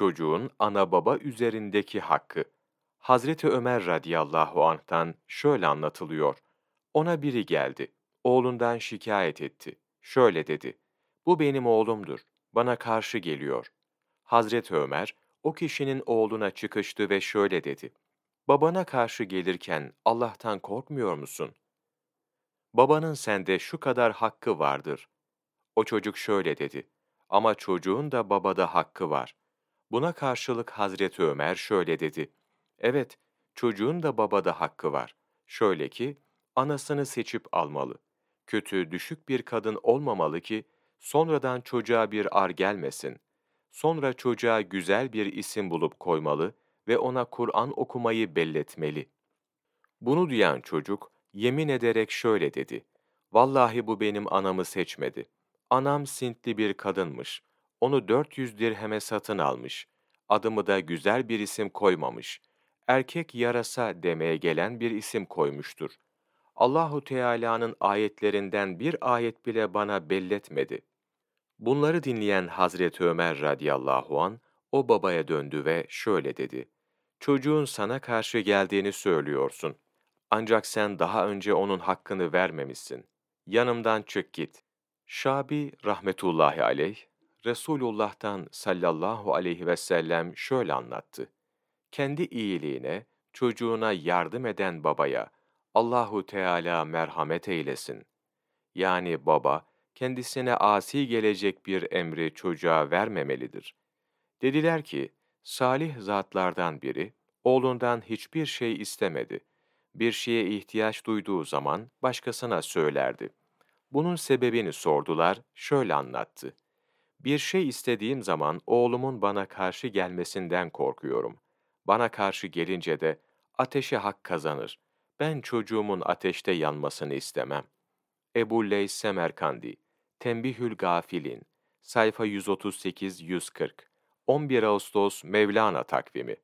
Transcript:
Çocuğun ana baba üzerindeki hakkı. Hazreti Ömer radıyallahu anh'tan şöyle anlatılıyor. Ona biri geldi. Oğlundan şikayet etti. Şöyle dedi. Bu benim oğlumdur. Bana karşı geliyor. Hazreti Ömer o kişinin oğluna çıkıştı ve şöyle dedi. Babana karşı gelirken Allah'tan korkmuyor musun? Babanın sende şu kadar hakkı vardır. O çocuk şöyle dedi. Ama çocuğun da babada hakkı var. Buna karşılık Hazreti Ömer şöyle dedi. Evet, çocuğun da babada hakkı var. Şöyle ki, anasını seçip almalı. Kötü, düşük bir kadın olmamalı ki, sonradan çocuğa bir ar gelmesin. Sonra çocuğa güzel bir isim bulup koymalı ve ona Kur'an okumayı belletmeli. Bunu duyan çocuk, yemin ederek şöyle dedi. Vallahi bu benim anamı seçmedi. Anam Sintli bir kadınmış. Onu 400 dirheme satın almış. Adımı da güzel bir isim koymamış. Erkek yarasa demeye gelen bir isim koymuştur. Allahu Teala'nın ayetlerinden bir ayet bile bana belletmedi. Bunları dinleyen Hazreti Ömer radıyallahu an o babaya döndü ve şöyle dedi. Çocuğun sana karşı geldiğini söylüyorsun. Ancak sen daha önce onun hakkını vermemişsin. Yanımdan çık git. Şabi rahmetullahi aleyh, Resulullah'tan sallallahu aleyhi ve sellem şöyle anlattı. Kendi iyiliğine, çocuğuna yardım eden babaya Allahu Teala merhamet eylesin. Yani baba, kendisine asi gelecek bir emri çocuğa vermemelidir. Dediler ki, salih zatlardan biri, oğlundan hiçbir şey istemedi. Bir şeye ihtiyaç duyduğu zaman başkasına söylerdi. Bunun sebebini sordular, şöyle anlattı. Bir şey istediğim zaman oğlumun bana karşı gelmesinden korkuyorum. Bana karşı gelince de ateşe hak kazanır. Ben çocuğumun ateşte yanmasını istemem. Ebu Leys Semerkandi, Tembihül Gafilin, sayfa 138-140, 11 Ağustos Mevlana takvimi.